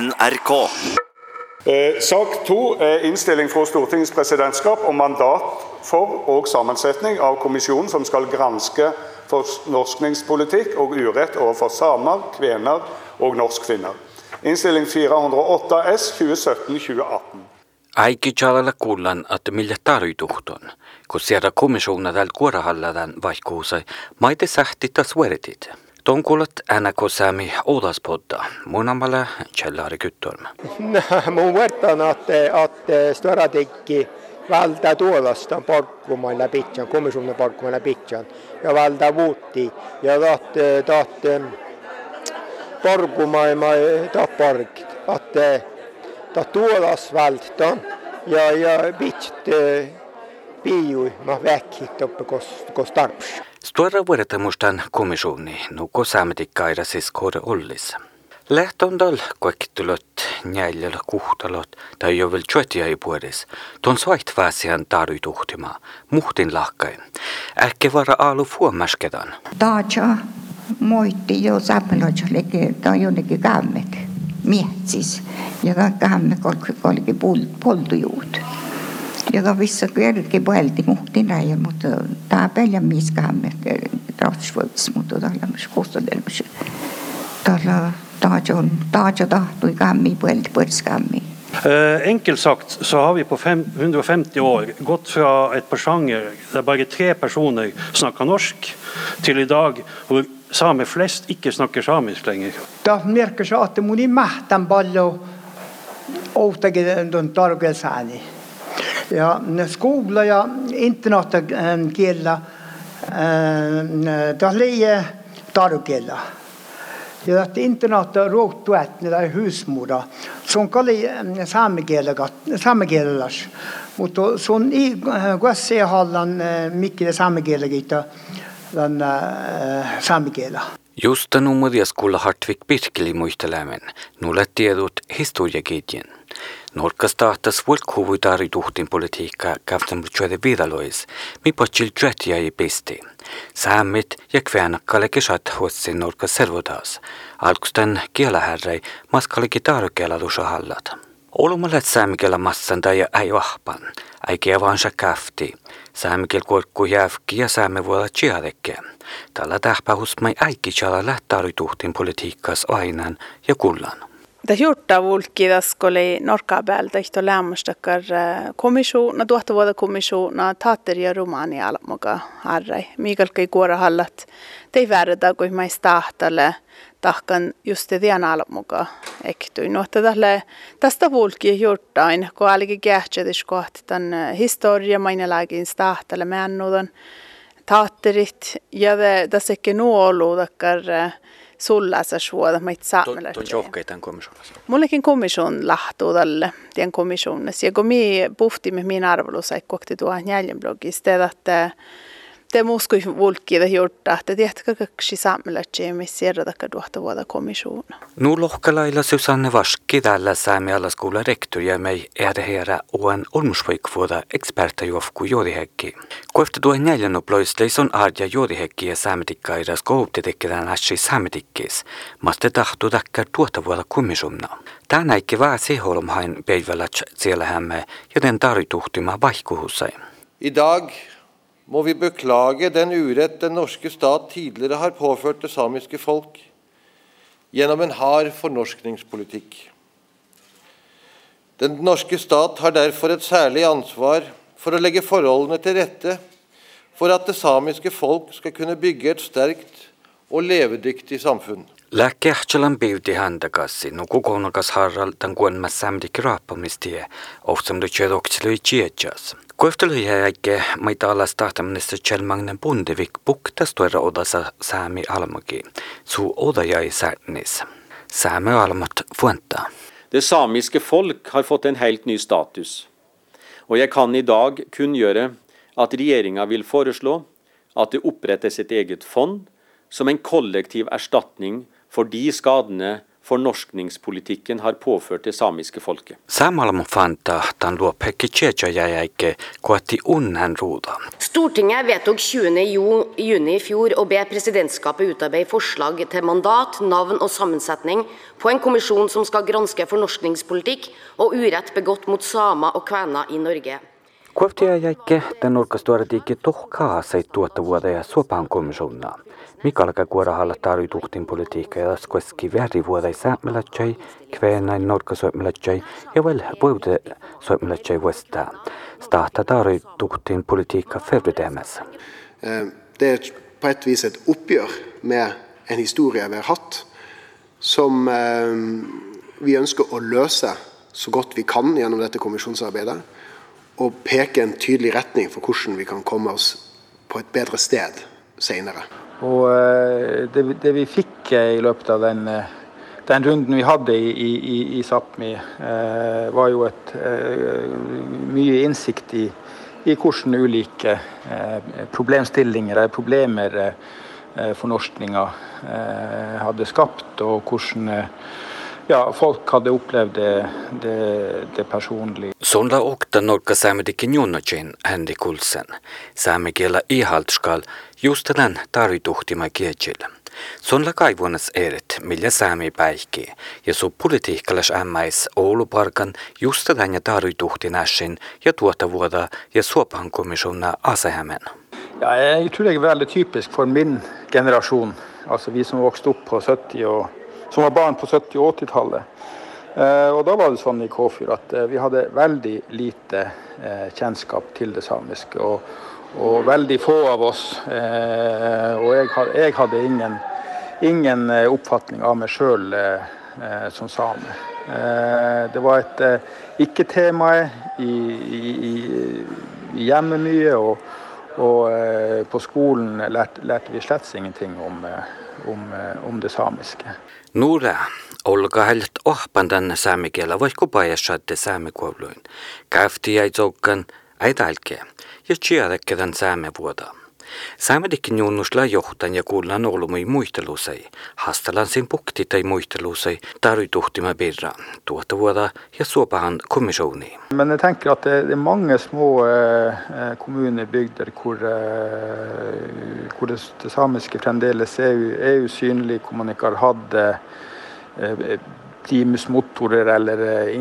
NRK. Eh, sak to er innstilling fra Stortingets presidentskap om mandat for og sammensetning av kommisjonen som skal granske fornorskningspolitikk og urett overfor samer, kvener og norskfinner. Innstilling 408 S 2017-2018. Aikichalala kuullan, että millä tarjoituhton, kun siellä komissiona täällä kuorahalladan vaikkuusai, maite sähti taas Tonkulat NK Sami Odaspodda, munamalla Kjellari Kyttorm. Mun vertaan, että, että Storatekki valta tuolasta parkkumaan läpi, komissionen parkkumaan läpi, ja valta vuutti, ja taht, taht, parkkumaan, taht park, että taht tuolas valta, ja, ja bitst, piiui, ma väkkit uppe kos, kos tarps. Suora vuodettamustan komissioni nuko saametikkaidasissa kohde ollissa. Lähtöndal koekkittelöt, njäljäl kuhtalot tai jovel tjötiäi puolis, ton soit vaasian muhtin lahkain. Ehkä vara aalu fuomaskedan. Taatsa moitti jo sammelot, ta on jonnekin kammek, mietsis, ja ta kammek olki poltu juut. Ta vissa kerki mõeldi muhtin näia, mutta tämä pelja mies kämmek, ratsvõts, mutta tällä mis kustodel, mis tällä taatsa on, taatsa tahtui kämmi, põeldi põrskämmi. Eh, enkelt sagt så har vi på fem, 150 år gått fra et par sjanger der bare tre personer snakker norsk, til i dag hvor samer flest ikke snakker samisk lenger. Ta märker så att og mähtän og oustakin tuon tarkelsääni. Ja skola ja internaatkielä ta leie tarkella. Ja että internaat ruoktuet niitä husmura. Se on kali saamekielelas. Mutta se on i hallan mikä saamekielegiitä den saamekielä. Just numerias kuulla Hartvik Pirkeli muistelämen, nulle tiedot historiaketjen. Norkastahtas volkuvui tarituhtin politiikka kavtamutsuode vidalois, mi potsil tjötiä ei pisti. Saamit ja kväänakkale kesät huotsin norkas servodas. Alkustan kielahärrei maskalikin tarkeella lusahallat. Olumalle saamikella massan tai ei vahpan, ei kievansa käfti. Saamikel korkku jäävki ja saame voi olla. Tällä tähpähus mai äikki lähtää tuhtin politiikkas ainan ja kullan. Da hjurta vulki da skole norka bel da ihto lämmästakar komisjon, na tuotta vuoda kommission na tater ja romani almoga arrai. Miikal kai kuora hallat, tei värda kui mai stahtale tahkan just tian almoga ektyi. Nuotta tälle tästä vulki hjurtain, kun alki kähtsätis kohti tän historia mainelagin stahtale mäännudan taatterit ja tässä nuolu takkar sullassa suoda mait saamelaisille. Tuon johkei tämän komissionassa. Mullekin komission lahtuu tälle tien komissionissa. Ja kun mi puhtimme min arvelussa, että kokti tuo njäljen blogista, että det måste ju folket ha Temusku vulkkiide juurta, että tiedätkö kaksi saamelaisia, missä siirrätäkään tuohta vuotta kommission. Nu lohkalailla Susanne Varski alla samiala skola rektor ja mig är det här Vaski tällä saamialaiskuulla rektyjä mei erheerä uuden olmusvoikvuoda eksperta juofku juodihekki. Kuefta tuen neljän oploisteis on arja juodihekki ja saametikkaira skoutitekkidään assi saametikkiis, maste tahtu takkar tuohta vuotta komissuunna. Tänä ikki vää siholmhain päivälät siellä hämme, joten tarituhtima vaihkuhusai. I dag må vi beklage den urett den norske stat tidligere har påført det samiske folk gjennom en hard fornorskningspolitikk. Den norske stat har derfor et særlig ansvar for å legge forholdene til rette for at det samiske folk skal kunne bygge et sterkt og levedyktig samfunn. Lääkehtsalan biuti handakassi, no kokonakas harraltan kuon mä samdi kraapamistie, ohsam du tjedokselu i tjejas. Kohtelu jäike maita alas tahtamnessa tjelmangnen pundivik puktas tuera odasa saami almagi, suu oda jäi särnis. Saame almat fuenta. Det samiske folk har fått en helt ny status. Og jeg kan i dag kunngjøre at regjeringa vil foreslå at det opprettes et eget fond som en kollektiv erstatning for de skadene fornorskningspolitikken har påført det samiske folket. Samalla mun fanta tan ikke. Stortinget vedtok 20. juni i fjor å be presidentskapet utarbeide forslag til mandat, navn og sammensetning på en kommisjon som skal granske fornorskningspolitikk og urett begått mot samer og kvener i Norge. Kuoftia jäikke den orkastuaratiikki tohkaa se tuotta så ja suopan komissonna. Mikalka kuorahalla tarvituhtin politiikka ja koski väri vuoda säämelatsai, kveenain norkasoimelatsai ja vel vuode soimelatsai vuosta. Stahta tarvituhtin politiikka fevretemässä. Eh, det er på et vis et oppgjør med en historie vi har hatt, som eh, vi ønsker å løse så godt vi kan gjennom dette kommisjonsarbeidet og peke en tydelig retning for hvordan vi kan komme oss på et bedre sted senere. Og eh, det, det, vi fikk eh, i løpet av den, eh, den runden vi hadde i, i, i Sápmi, eh, var jo et eh, mye innsikt i, i hvordan ulike eh, problemstillinger eller problemer fornorskninga hadde skapt, og hvordan ja, folk hadde opplevd det, det, det personlig. Sonla okta norka saamedikin junnocin Henrik Olsen. Saamekielä ihaltskal just den tarvituhtima kiechil. Sonla kaivuonas eret, millä saami päihki, ja su politiikkalas ämmäis Ouluparkan just den ja tarvituhti nässin ja tuota vuoda ja suopan komissona asehämen. Ja, jeg tror det er veldig typisk for min generasjon, altså vi som vokste opp på 70- og som var barn på 70- og 80-tallet. Eh, og da var det sånn i Kåfjord at eh, vi hadde veldig lite eh, kjennskap til det samiske. Og, og veldig få av oss, og jeg, jeg hadde ingen, ingen, oppfatning av meg sjøl som same. Det var et ikke-tema i, i, i hjemmet mye. og og på skolen lærte, lærte vi slett ingenting om, om, om det samiske. Nuure olkahält ohpandan saami kielä voihku pajasatte saami kuuluin. Käfti jäi zoukkan äidälke ja tsiarekkedan saame vuotaan. Saamedikin junnusla johtan ja kuullan olumui muistelusei. Hastalan sin pukti tai muistelusei tarvituhtima birra tuota vuoda ja suopahan kommisjoni. Men jeg tenker at det er mange små eh, kommunebygder hvor, eh, hvor det, det, samiske fremdeles er, er usynlig, hvor man ikke har hatt eh, primusmotorer eller eh,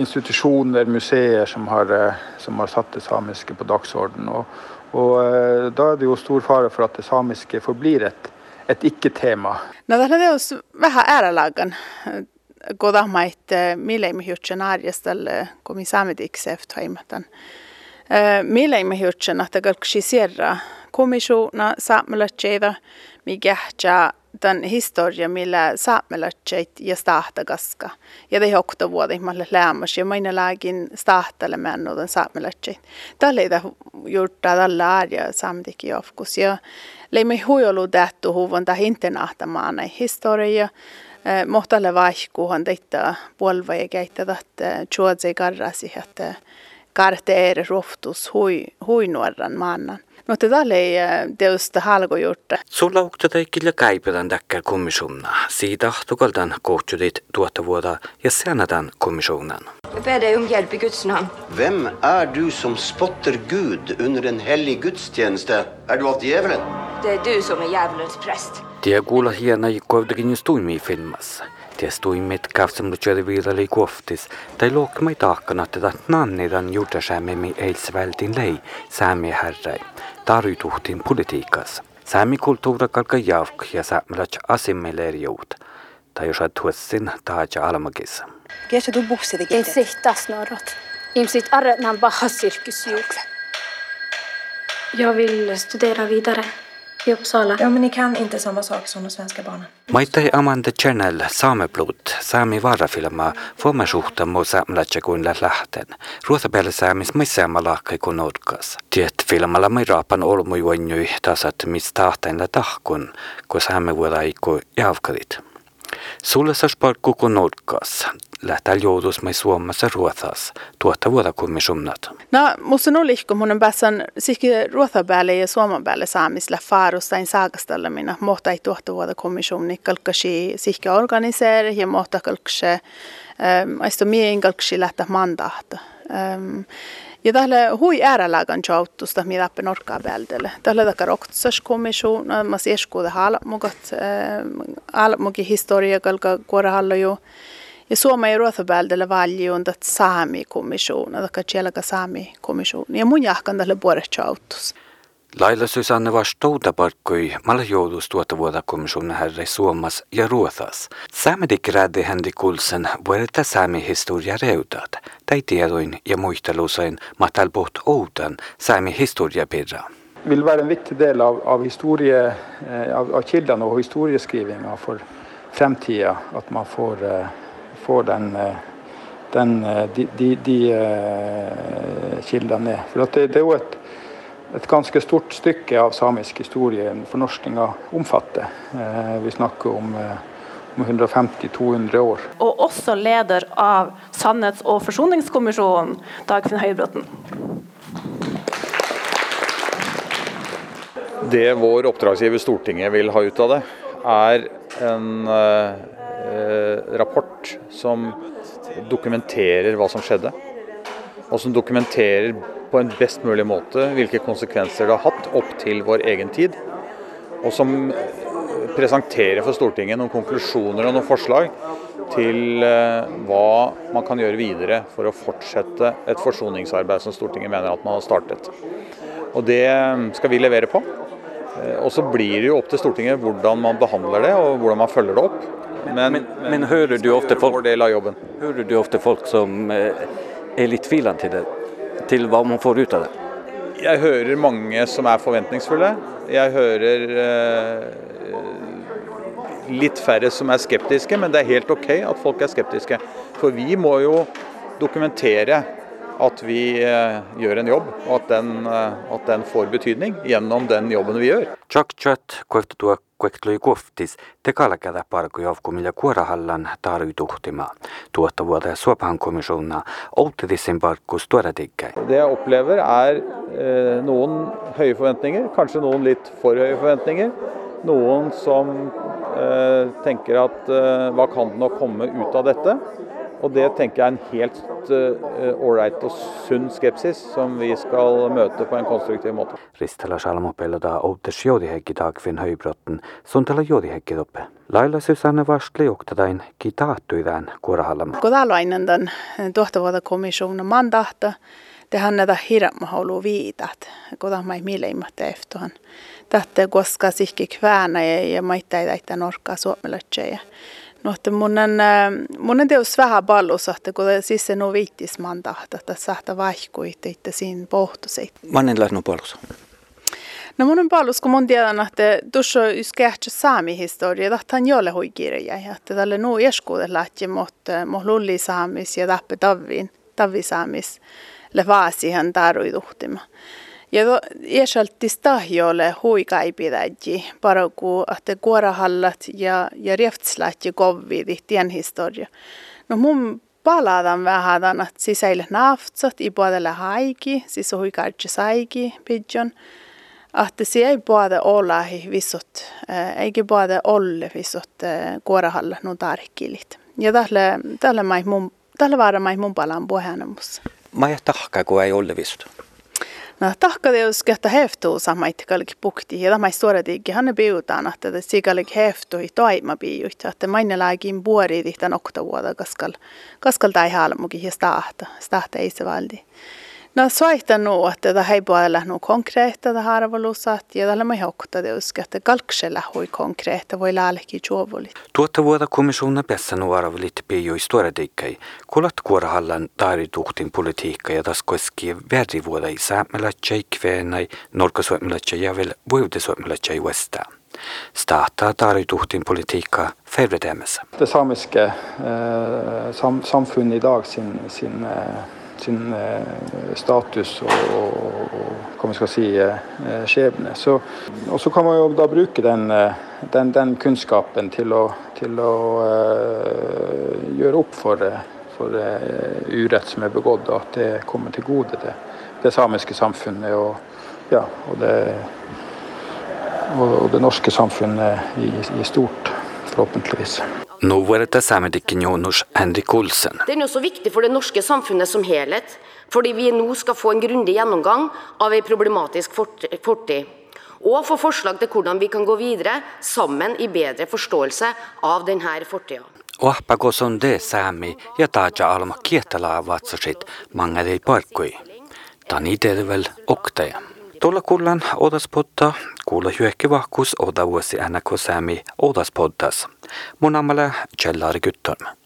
institusjoner, museer, som har, eh, som har satt det samiske på dagsordenen. Og, og, eh, da er det jo stor fare for at det samiske forblir et, et ikke-tema. No tällä teos vähän äärelagan godamait mileimihyhtsen arjestalle komi saamediksi eftoimatan. Mileimihyhtsen, että kalksi sierra komissuna saamelatseida, mikä tämän historia, millä saamelaiset ja stahtagaska. Ja det hokta vuodet, millä lämmäs ja minä lääkin stahtalle mennuden saamelaiset. Tällä ei juurta tällä arja saamedikin jofkus. Ja leimme huijolu tähtu huvon tähän internahtamaan historia. Mohtalle vaihkuuhan teitä puolva ja käyttää, että chuodse karrasi, että karte eri roftus hui, huinuoran maannan. No tätä oli halko juurta. Sulla ukta teikillä kaipetan täkkä kommissionerna. Siitä tukaltan kohtjudit tuotta vuoda ja senadan kommissionen. Jeg ber deg om hjelp i Guds navn. Hvem er du som spotter Gud under en hellig gudstjeneste? Er du av djevelen? Det er du som er djevelens prest. Tie kuulla hiena kovdakin stuimi filmassa. Det stod i mitt kaff som du körde vidare i goftis. Det låg mig takan att det nannidan gjorde sig med mig eilsvältin lei, säämi herre. Tarjutuhtiin politiikas. Sämi kulttuura kalka javk ja säämilats assimileerjuut. Tai jos et huessin, taaja almakissa. Kiesi tuu bussita kiitet? Ei sihtas norrat. Ihmiset arretnaan paha sirkysjuukse. Jag vill studera vidare i Uppsala. Ja, men ni kan inte samma sak som de svenska barnen. Maitai Amanda Channel Saameblod, Saami varafilma, formasuhta mo saamlatja kuin lähten. Ruotsapäällä saamis mai saamalahkai kuin notkas. Tiet filmalla mai raapan olmui voinnui tasat mis tahtain la tahkun, kun saamme vuoda iku javkalit. Sulasarpark koko nurkas lähtää joutuisimme Suomessa Ruotsas tuottavuutta kuin sumnat. No, musta nulikko mun on päässän sihki Ruotsan päälle ja Suomen päälle saamisella faarustain saakastalla minä mohta ei tuottavuutta kuin sumni kalkkasi sihki organiseer ja mohta ähm, kalkkasi ähm, aisto mien kalkkasi lähtää mandahta. Ähm, ja tälle hui äärelääkän chauttusta, mitä appi norkaa vältelle. Tälle taka roktsas kommission, no, mä sieskuuta halmukat, äh, halmukin historia, kalka kuorahallo juu. Ja Suoma ei ruothopäällä valji on tätä saami komissioon, taikka siellä saami komissioon. Ja mun jahkan tälle puolesta auttus. Lailla Susanne var stouta parkkui maljoudus tuottavuota komissioon herre Suomas ja Ruothas. Saamedikräde hendi kulsen vuodetta saami historia reutat, tai tiedoin ja muistelusain matalpoht outan saami historia pirraa vill vara en viktig del av, av, historie, eh, av, av kilden och historieskrivninga för framtida. Att man får eh, får den, eh, den, eh, de, de, de eh, kildene ned. For at det, det er jo et, et ganske stort stykke av samisk historie fornorskninga omfatter. Eh, vi snakker om, om 150-200 år. Og også leder av Sannhets- og forsoningskommisjonen, Dagfinn Høybråten. Det vår oppdragsgiver Stortinget vil ha ut av det, er en rapport som dokumenterer hva som skjedde. Og som dokumenterer på en best mulig måte hvilke konsekvenser det har hatt opp til vår egen tid. Og som eh, presenterer for Stortinget noen konklusjoner og noen forslag til eh, hva man kan gjøre videre for å fortsette et forsoningsarbeid som Stortinget mener at man har startet. Og det skal vi levere på. Eh, Og så blir det jo opp til Stortinget hvordan man behandler det og hvordan man følger det opp. Men, Men hører du ofte folk, hører du ofte folk som eh, er litt tvilende til det? Til hva man får ut av det? Jeg hører mange som er forventningsfulle. Jeg hører eh, litt færre som er skeptiske, men det er helt OK at folk er skeptiske. For vi må jo dokumentere at vi eh, gjør en jobb, og at den, eh, at den får betydning gjennom den jobben vi gjør. Chuck Chat koektloi koftis te kalkada parko jovkumilla kuorahallan tarvituhtima. Tuotta vuotta suopahan komissona outtidisin parkkus tuoda. Det jeg opplever er eh, noen høye forventninger, kanskje noen litt for høye forventninger. Noen som eh, tenker at eh, hva kan nå komme ut av dette? Og det tenker jeg er en helt eh, ålreit uh, og sunn skepsis som vi skal møte på en konstruktiv måte. Ristela höybrotten, suntella jodihekki toppe. Lailla Susanne Vastli oktadain kitaattuidään kuorahallama. Kodalainen tämän tuottavuuden eh, komission mandahta, tehän er näitä er hirmahoulua viitat, kodan mai mileimmät tehtohan. Tätä koska sihki kväänä ja maittaita norkkaa suomalaisia. No, että mun on, mun on teos vähän pallus, että kun siis se no viittis mandahta, että saattaa vaihkuit, että siinä pohtuisit. Mannen lähnu puolus. No mun on pallus, kun mun tiedän, että tuossa on yksi saami historia, että hän jolle huikirja, että tälle nuu eskuudet lähti, mutta mun lulli saamis ja tappe tavviin, tavvi saamis, le vaasihan taruiduhtima. Ja esaltis tahjolle huikaipidäji, paroku ahte kuorahallat ja, ja rieftslahti kovvidi tien historia. No mun palataan vähän tämän, että sisäille naftsat, i puolella haiki, siis on huikaitse saiki, pidjon. Ahte si ei puolella olla vissot, eh, eikä puolella olle vissot eh, kuorahalla nuo tarkkilit. Ja tälle, tälle, mun, tälle vaara mun palaan puheenamussa. Mä ei tahkaa, kun ei ole vissot. No, na tahkadeus kehta heftu samait kallik pukti. Ja mai suora tiikki hanne piutaan että te sikalik heftu hi toima piuit että mainne lääkin puori tihtan okta vuoda kaskal kaskal tai halmuki ja stahta stahta ei se valdi. No soitan nu, että tämä ei puolella nu konkreetta, tätä harvolusaat, ja tällä me hokta te usko, että kalksella hui konkreetta voi läälekin juovulit. Tuotta vuotta komissiona päässä nu arvolit piioi stuoredikkai, kulat kuorahallan taarituhtin politiikka ja tas koski värivuoda i säämmelätsä, kveenai, norkosuommelatsä ja vel vuodesuommelatsä i uudestaan. Starta taarituhtin politiikka fevredämässä. Det samiska eh, sam, samfundet idag sin, sin eh, sin status og, og, og hva man skal si, skjebne. Så, og så kan man jo da bruke den, den, den kunnskapen til å, til å uh, gjøre opp for, for uh, urett som er begått, og at det kommer til gode det, det samiske samfunnet og, ja, og, det, og det norske samfunnet i, i stort, forhåpentligvis. Nå var det saamedikken Jonas Henrik Olsen. Den er også viktig for det norske samfunnet som helhet, fordi vi nå skal få en grundig gjennomgang av ei problematisk fortid. Og få forslag til hvordan vi kan gå videre sammen i bedre forståelse av denne fortida. Ohpako de saami ja taaja alma kietala vatsasit mangadei parkkui. Tani tervel oktaja. Tuolla kullan odaspodda kuulla hyökki vahkus oda vuosi NK Säämi odaspoddas. Mun ammalla Kjellari Gyttorm.